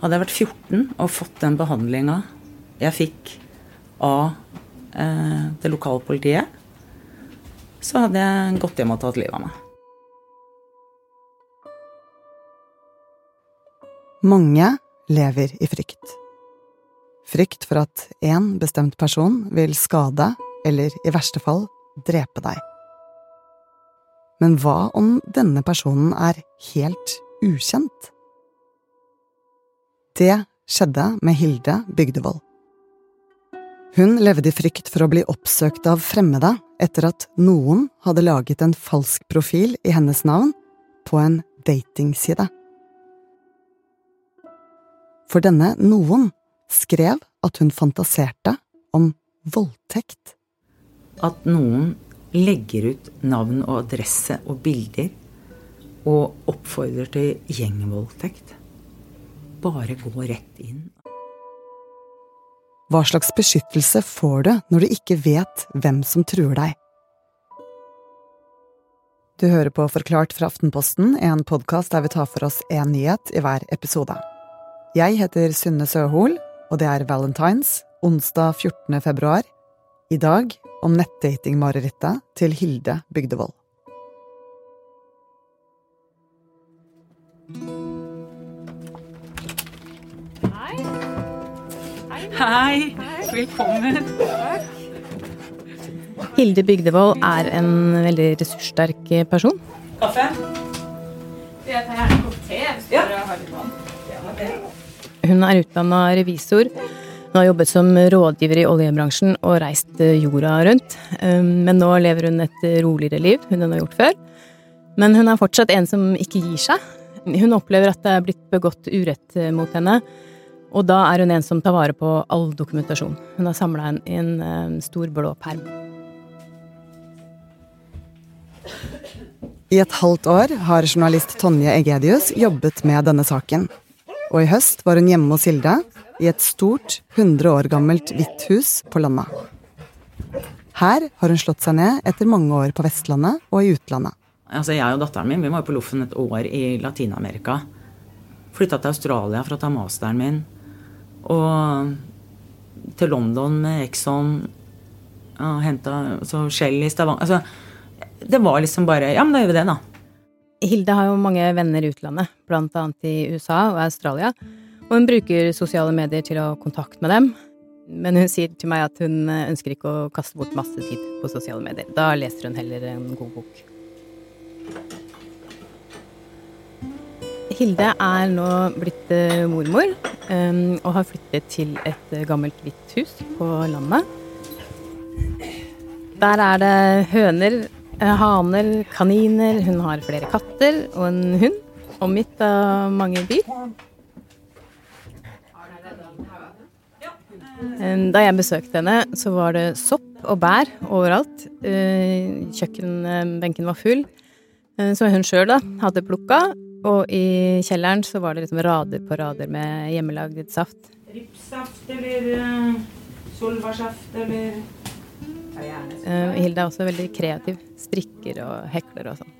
Hadde jeg vært 14 og fått den behandlinga jeg fikk av eh, det lokale politiet, så hadde jeg gått hjem og tatt livet av meg. Mange lever i frykt. Frykt for at én bestemt person vil skade, eller i verste fall drepe deg. Men hva om denne personen er helt ukjent? Det skjedde med Hilde Bygdevold. Hun levde i frykt for å bli oppsøkt av fremmede etter at noen hadde laget en falsk profil i hennes navn på en datingside. For denne noen skrev at hun fantaserte om voldtekt. At noen legger ut navn og adresse og bilder og oppfordrer til gjengvoldtekt. Bare gå rett inn. Hva slags beskyttelse får du når du ikke vet hvem som truer deg? Du hører på Forklart fra Aftenposten, en podkast der vi tar for oss én nyhet i hver episode. Jeg heter Synne Søhol, og det er Valentines, onsdag 14. februar. I dag om nettdatingmarerittet til Hilde Bygdevold. Hei! Velkommen. Hilde Bygdevold er en veldig ressurssterk person. Kaffe? Jeg tar gjerne en kopp te hvis Ja. dere har litt vann. Hun er utdanna revisor. Hun har jobbet som rådgiver i oljebransjen og reist jorda rundt. Um, Men nå lever hun et roligere liv enn hun har gjort før. Men hun er fortsatt en som ikke gir seg. Hun opplever at det er blitt begått urett mot henne. Og da er hun en som tar vare på all dokumentasjon. Hun har samla en i en um, stor blå perm. I et halvt år har journalist Tonje Egedius jobbet med denne saken. Og i høst var hun hjemme hos Hilde i et stort, 100 år gammelt hvitt hus på landet. Her har hun slått seg ned etter mange år på Vestlandet og i utlandet. Altså, jeg og datteren min vi var på Loffen et år i Latin-Amerika. Flytta til Australia for å ta masteren min. Og til London med Exxon. og Henta altså, Shell i Stavanger. Altså, det var liksom bare Ja, men da gjør vi det, da. Hilde har jo mange venner i utlandet, annet i USA og Australia. Og hun bruker sosiale medier til å ha kontakt med dem. Men hun sier til meg at hun ønsker ikke å kaste bort masse tid på sosiale medier. Da leser hun heller en god bok. Hilde er nå blitt eh, mormor um, og har flyttet til et eh, gammelt hvitt hus på landet. Der er det høner, eh, haner, kaniner, hun har flere katter og en hund, omgitt av mange dyr. Um, Da jeg besøkte henne, så var det sopp og bær overalt. Kjøkkenbenken var full, som hun sjøl hadde plukka. Og i kjelleren så var det liksom rader på rader med hjemmelagd saft. Ripssaft eller uh, solbærsaft eller Uh, Hilde er også veldig kreativ. Strikker og hekler og sånn.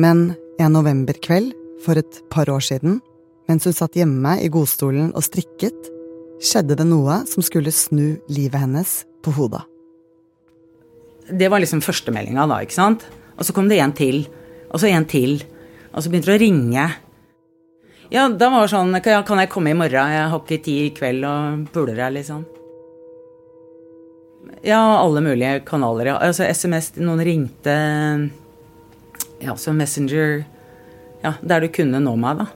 Men en novemberkveld for et par år siden, mens hun satt hjemme i godstolen og strikket, skjedde det noe som skulle snu livet hennes på hodet. Det var liksom førstemeldinga, da, ikke sant? Og så kom det en til. Og så en til. Og så begynte det å ringe. Ja, da var det sånn Kan jeg komme i morgen? Jeg har ikke tid i kveld og puler deg, liksom. Ja, alle mulige kanaler. Ja. Altså SMS, noen ringte Ja, så Messenger Ja, der du kunne nå meg, da.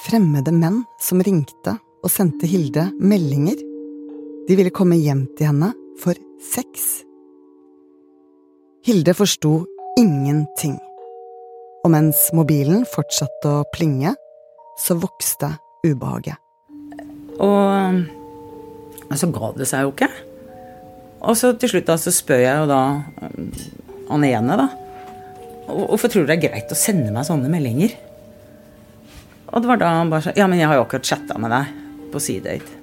Fremmede menn som ringte og sendte Hilde meldinger. De ville komme hjem til henne for sex. Hilde forsto ingenting. Og mens mobilen fortsatte å plinge, så vokste ubehaget. Og så ga det seg jo ikke. Og så til slutt da, så spør jeg jo da um, han ene, da. Hvorfor tror du det er greit å sende meg sånne meldinger? Og det var da han bare sa Ja, men jeg har jo akkurat chatta med deg på C-date.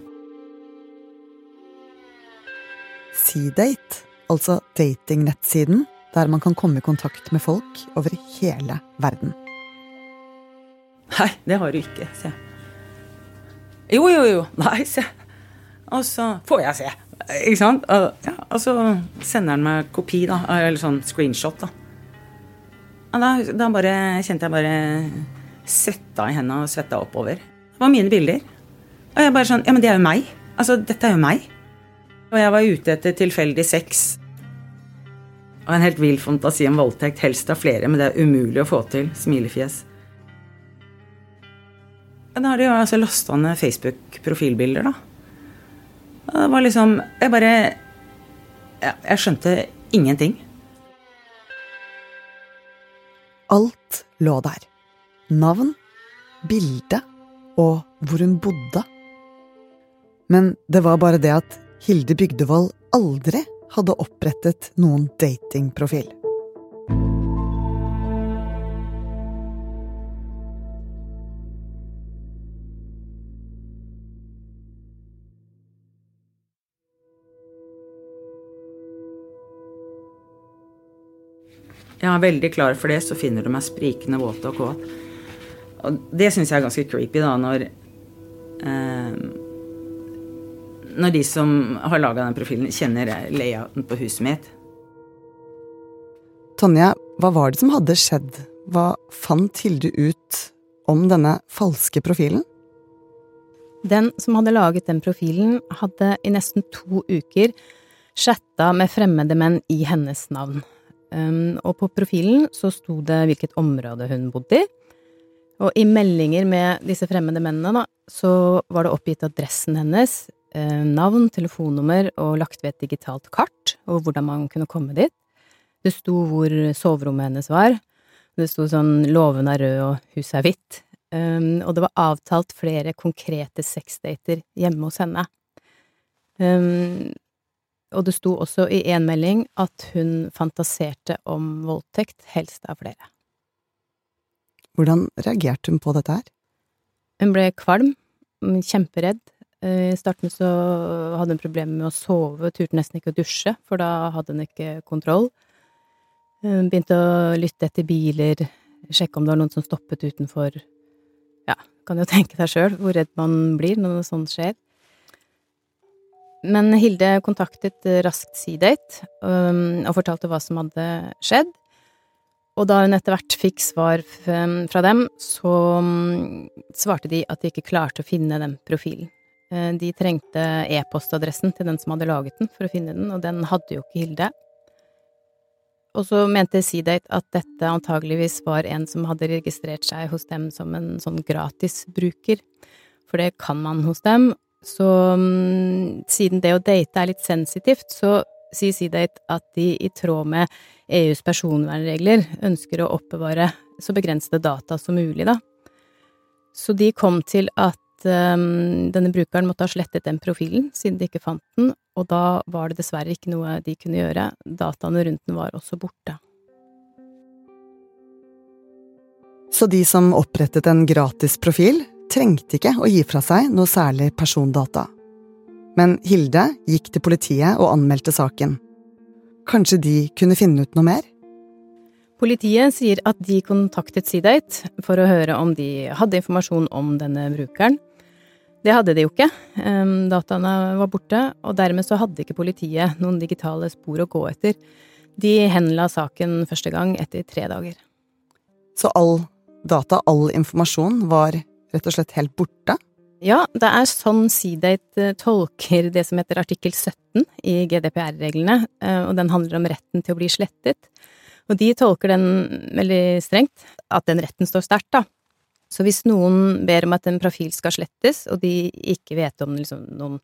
C-date, altså datingnettsiden der man kan komme i kontakt med folk over hele verden. Nei, det har du ikke, jeg. Jo, jo, jo. Nei, jeg. Og så får jeg se. Ikke sant? Og, ja, og så sender han meg kopi, da. Eller sånn screenshot, da. Da, da bare kjente jeg bare svetta i hendene og svetta oppover. Det var mine bilder. Og jeg bare sånn Ja, men det er jo meg. Altså, dette er jo meg. Og jeg var ute etter tilfeldig sex. Og en helt vill fantasi om voldtekt, helst av flere, men det er umulig å få til. Smilefjes. Da har de jo altså lasta ned Facebook-profilbilder, da. Og det var liksom Jeg bare ja, Jeg skjønte ingenting. Alt lå der. Navn, bilde og hvor hun bodde. Men det var bare det at Hilde Bygdevold aldri hadde opprettet noen datingprofil. Jeg er veldig klar for det, så finner du meg sprikende våt og kåt. Og det syns jeg er ganske creepy, da, når Når de som har laga den profilen, kjenner layouten på huset mitt. Tonje, hva var det som hadde skjedd? Hva fant Hilde ut om denne falske profilen? Den som hadde laget den profilen, hadde i nesten to uker chatta med fremmede menn i hennes navn. Um, og på profilen så sto det hvilket område hun bodde i. Og i meldinger med disse fremmede mennene, da, så var det oppgitt adressen hennes, navn, telefonnummer og lagt ved et digitalt kart og hvordan man kunne komme dit. Det sto hvor soverommet hennes var. Det sto sånn 'låven er rød og huset er hvitt'. Um, og det var avtalt flere konkrete sexdater hjemme hos henne. Um, og det sto også i én melding at hun fantaserte om voldtekt, helst av flere. Hvordan reagerte hun på dette her? Hun ble kvalm, kjemperedd. I starten så hadde hun problemer med å sove, turte nesten ikke å dusje, for da hadde hun ikke kontroll. Hun begynte å lytte etter biler, sjekke om det var noen som stoppet utenfor. Ja, kan jo tenke deg sjøl hvor redd man blir når noe sånt skjer. Men Hilde kontaktet raskt Seadate um, og fortalte hva som hadde skjedd. Og da hun etter hvert fikk svar fra dem, så um, svarte de at de ikke klarte å finne den profilen. Eh, de trengte e-postadressen til den som hadde laget den, for å finne den, og den hadde jo ikke Hilde. Og så mente Seadate at dette antageligvis var en som hadde registrert seg hos dem som en sånn gratisbruker, for det kan man hos dem, så um, siden det å date er litt sensitivt, så sier Seedate at de i tråd med EUs personvernregler ønsker å oppbevare så begrensede data som mulig, da. Så de kom til at um, denne brukeren måtte ha slettet den profilen, siden de ikke fant den, og da var det dessverre ikke noe de kunne gjøre. Dataene rundt den var også borte. Så de som opprettet en gratis profil, trengte ikke å gi fra seg noe særlig persondata. Men Hilde gikk til politiet og anmeldte saken. Kanskje de kunne finne ut noe mer? Politiet sier at de kontaktet Seedate for å høre om de hadde informasjon om denne brukeren. Det hadde de jo ikke. Dataene var borte, og dermed så hadde ikke politiet noen digitale spor å gå etter. De henla saken første gang etter tre dager. Så all data, all informasjon, var rett og slett helt borte? Ja, det er sånn Seedate tolker det som heter artikkel 17 i GDPR-reglene, eh, og den handler om retten til å bli slettet. Og de tolker den veldig strengt, at den retten står sterkt, da. Så hvis noen ber om at en profil skal slettes, og de ikke vet om liksom, noen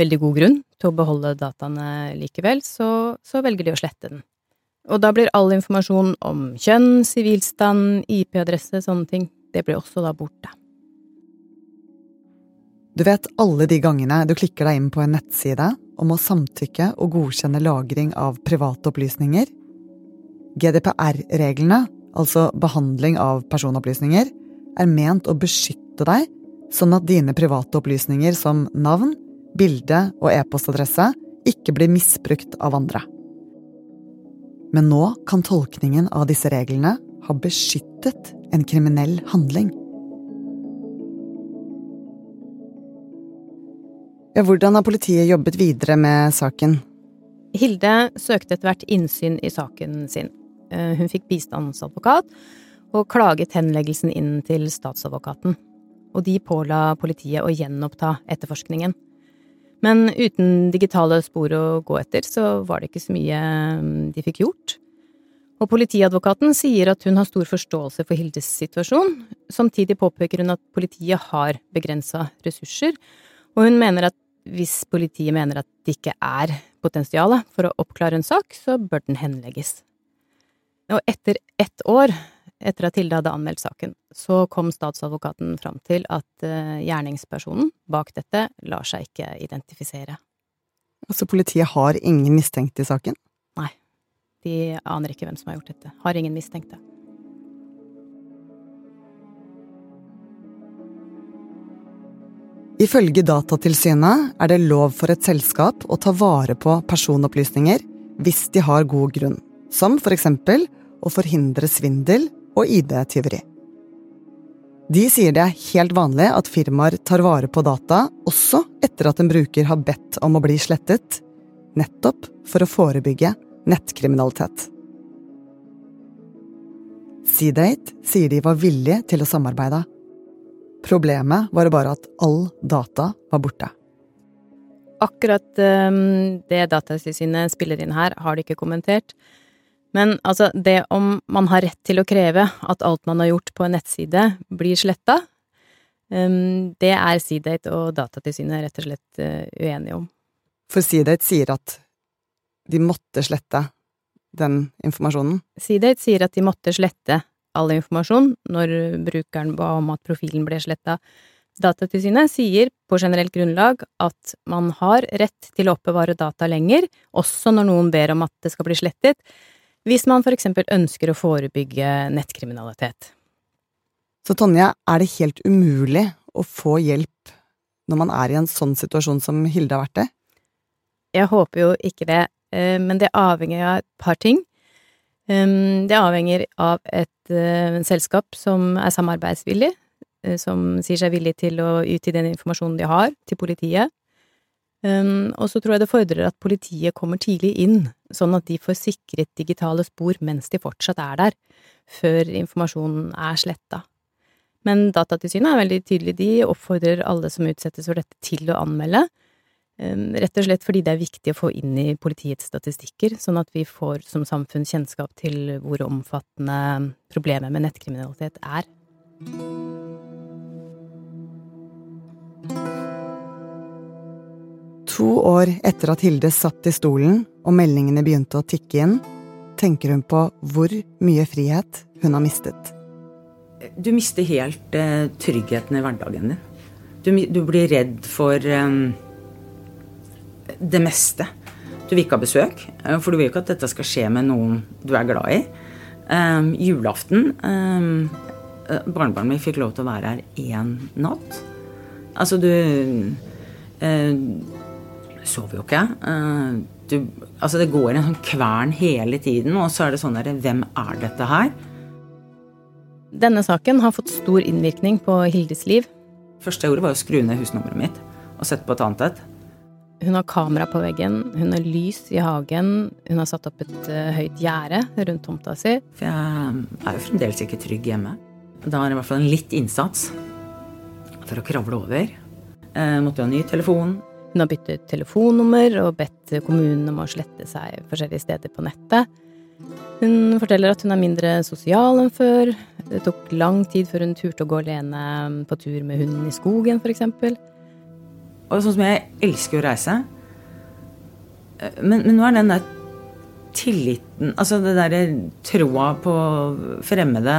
veldig god grunn til å beholde dataene likevel, så, så velger de å slette den. Og da blir all informasjon om kjønn, sivilstand, IP-adresse, sånne ting, det blir også da borte. Du vet alle de gangene du klikker deg inn på en nettside om å samtykke og godkjenne lagring av private opplysninger? GDPR-reglene, altså behandling av personopplysninger, er ment å beskytte deg, sånn at dine private opplysninger som navn, bilde og e-postadresse ikke blir misbrukt av andre. Men nå kan tolkningen av disse reglene ha beskyttet en kriminell handling. Ja, hvordan har politiet jobbet videre med saken? Hilde søkte etter hvert innsyn i saken sin. Eh, hun fikk bistandsadvokat, og klaget henleggelsen inn til statsadvokaten. Og de påla politiet å gjenoppta etterforskningen. Men uten digitale spor å gå etter, så var det ikke så mye mm, de fikk gjort. Og politiadvokaten sier at hun har stor forståelse for Hildes situasjon. Samtidig påpeker hun at politiet har begrensa ressurser, og hun mener at hvis politiet mener at det ikke er potensial for å oppklare en sak, så bør den henlegges. Og etter ett år etter at Tilde hadde anmeldt saken, så kom statsadvokaten fram til at uh, gjerningspersonen bak dette lar seg ikke identifisere. Altså politiet har ingen mistenkte i saken? Nei. De aner ikke hvem som har gjort dette. Har ingen mistenkte. Ifølge Datatilsynet er det lov for et selskap å ta vare på personopplysninger hvis de har god grunn, som for eksempel å forhindre svindel og ID-tyveri. De sier det er helt vanlig at firmaer tar vare på data også etter at en bruker har bedt om å bli slettet, nettopp for å forebygge nettkriminalitet. Seedate sier de var villige til å samarbeide. Problemet var bare at all data var borte. Akkurat um, det Datatilsynet spiller inn her, har de ikke kommentert. Men altså, det om man har rett til å kreve at alt man har gjort på en nettside, blir sletta, um, det er Seedate og Datatilsynet rett og slett uh, uenige om. For Seedate sier at de måtte slette den informasjonen? Seedate sier at de måtte slette all informasjon når brukeren ba om at profilen ble sletta. Datatilsynet sier på generelt grunnlag at man har rett til å oppbevare data lenger, også når noen ber om at det skal bli slettet, hvis man for eksempel ønsker å forebygge nettkriminalitet. Så Tonje, er det helt umulig å få hjelp når man er i en sånn situasjon som Hilde har vært i? Jeg håper jo ikke det. Eh, men det avhenger av et par ting. Det avhenger av et eh, selskap som er samarbeidsvillig, eh, som sier seg villig til å utgi den informasjonen de har, til politiet. Og så tror jeg det fordrer at politiet kommer tidlig inn, sånn at de får sikret digitale spor mens de fortsatt er der, før informasjonen er sletta. Men Datatilsynet er veldig tydelig, de oppfordrer alle som utsettes for dette til å anmelde, um, rett og slett fordi det er viktig å få inn i politiets statistikker, sånn at vi får som samfunn kjennskap til hvor omfattende problemet med nettkriminalitet er. To år etter at Hilde satt i stolen og meldingene begynte å tikke inn, tenker hun på hvor mye frihet hun har mistet. Du mister helt eh, tryggheten i hverdagen din. Du, du blir redd for eh, det meste. Du vil ikke ha besøk, eh, for du vil ikke at dette skal skje med noen du er glad i. Eh, julaften um, Barnebarnet mitt fikk lov til å være her én natt. Altså, du sover jo ikke. Uh, du, altså, det går en sånn kvern hele tiden, og så er det sånn derre Hvem er dette her? Denne saken har fått stor innvirkning på Hildes liv. første jeg gjorde, var å skru ned husnummeret mitt og sette på et annet et. Hun har kamera på veggen, hun har lys i hagen, hun har satt opp et uh, høyt gjerde rundt tomta si. For jeg er jo fremdeles ikke trygg hjemme. Da er det i hvert fall en litt innsats for å kravle over. Jeg måtte jo ha ny telefon. Hun har byttet telefonnummer og bedt kommunen om å slette seg forskjellige steder på nettet. Hun forteller at hun er mindre sosial enn før. Det tok lang tid før hun turte å gå alene på tur med hunden i skogen, f.eks. Og sånn som jeg elsker å reise. Men, men nå er den der tilliten Altså det derre troa på fremmede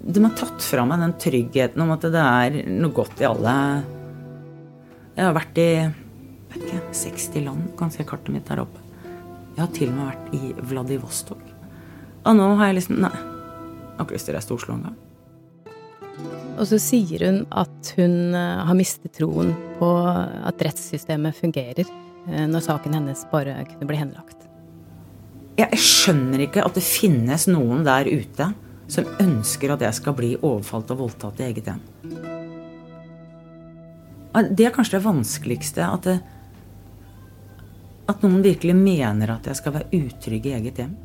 De har tatt fra meg den tryggheten om at det er noe godt i alle. Jeg har vært i vet ikke, 60 land, ganske kartet mitt der oppe. Jeg har til og med vært i Vladivostok. Og nå har jeg liksom Nei. Jeg har ikke lyst til å reise til Oslo engang. Og så sier hun at hun eh, har mistet troen på at rettssystemet fungerer, eh, når saken hennes bare kunne bli henlagt. Jeg skjønner ikke at det finnes noen der ute som ønsker at jeg skal bli overfalt og voldtatt i eget hjem. Det er kanskje det vanskeligste. At, det, at noen virkelig mener at jeg skal være utrygg i eget hjem.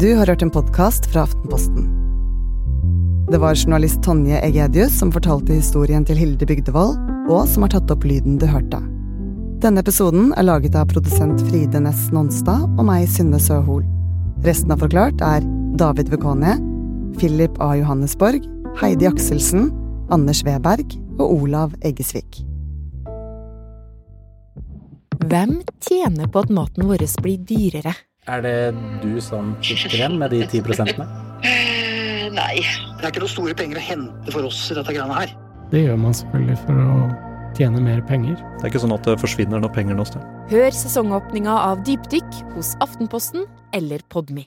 Du har hørt en podkast fra Aftenposten. Det var journalist Tonje Egedius som fortalte historien til Hilde Bygdevold, og som har tatt opp lyden du hørte. Denne episoden er laget av produsent Fride Næss Nonstad og meg, Synne Søhol. Resten av Forklart er David Vekone, Philip A. Johannesborg, Heidi Akselsen, Anders Weberg og Olav Eggesvik. Hvem tjener på at maten vår blir dyrere? Er det du som sitter igjen med de ti prosentene? Eh, nei. Det er ikke noen store penger å hente for oss i dette greiene her. Det gjør man selvfølgelig for å tjene mer penger. Det er ikke sånn at det forsvinner noe penger noe sted. Hør sesongåpninga av Dypdykk hos Aftenposten eller Podmy.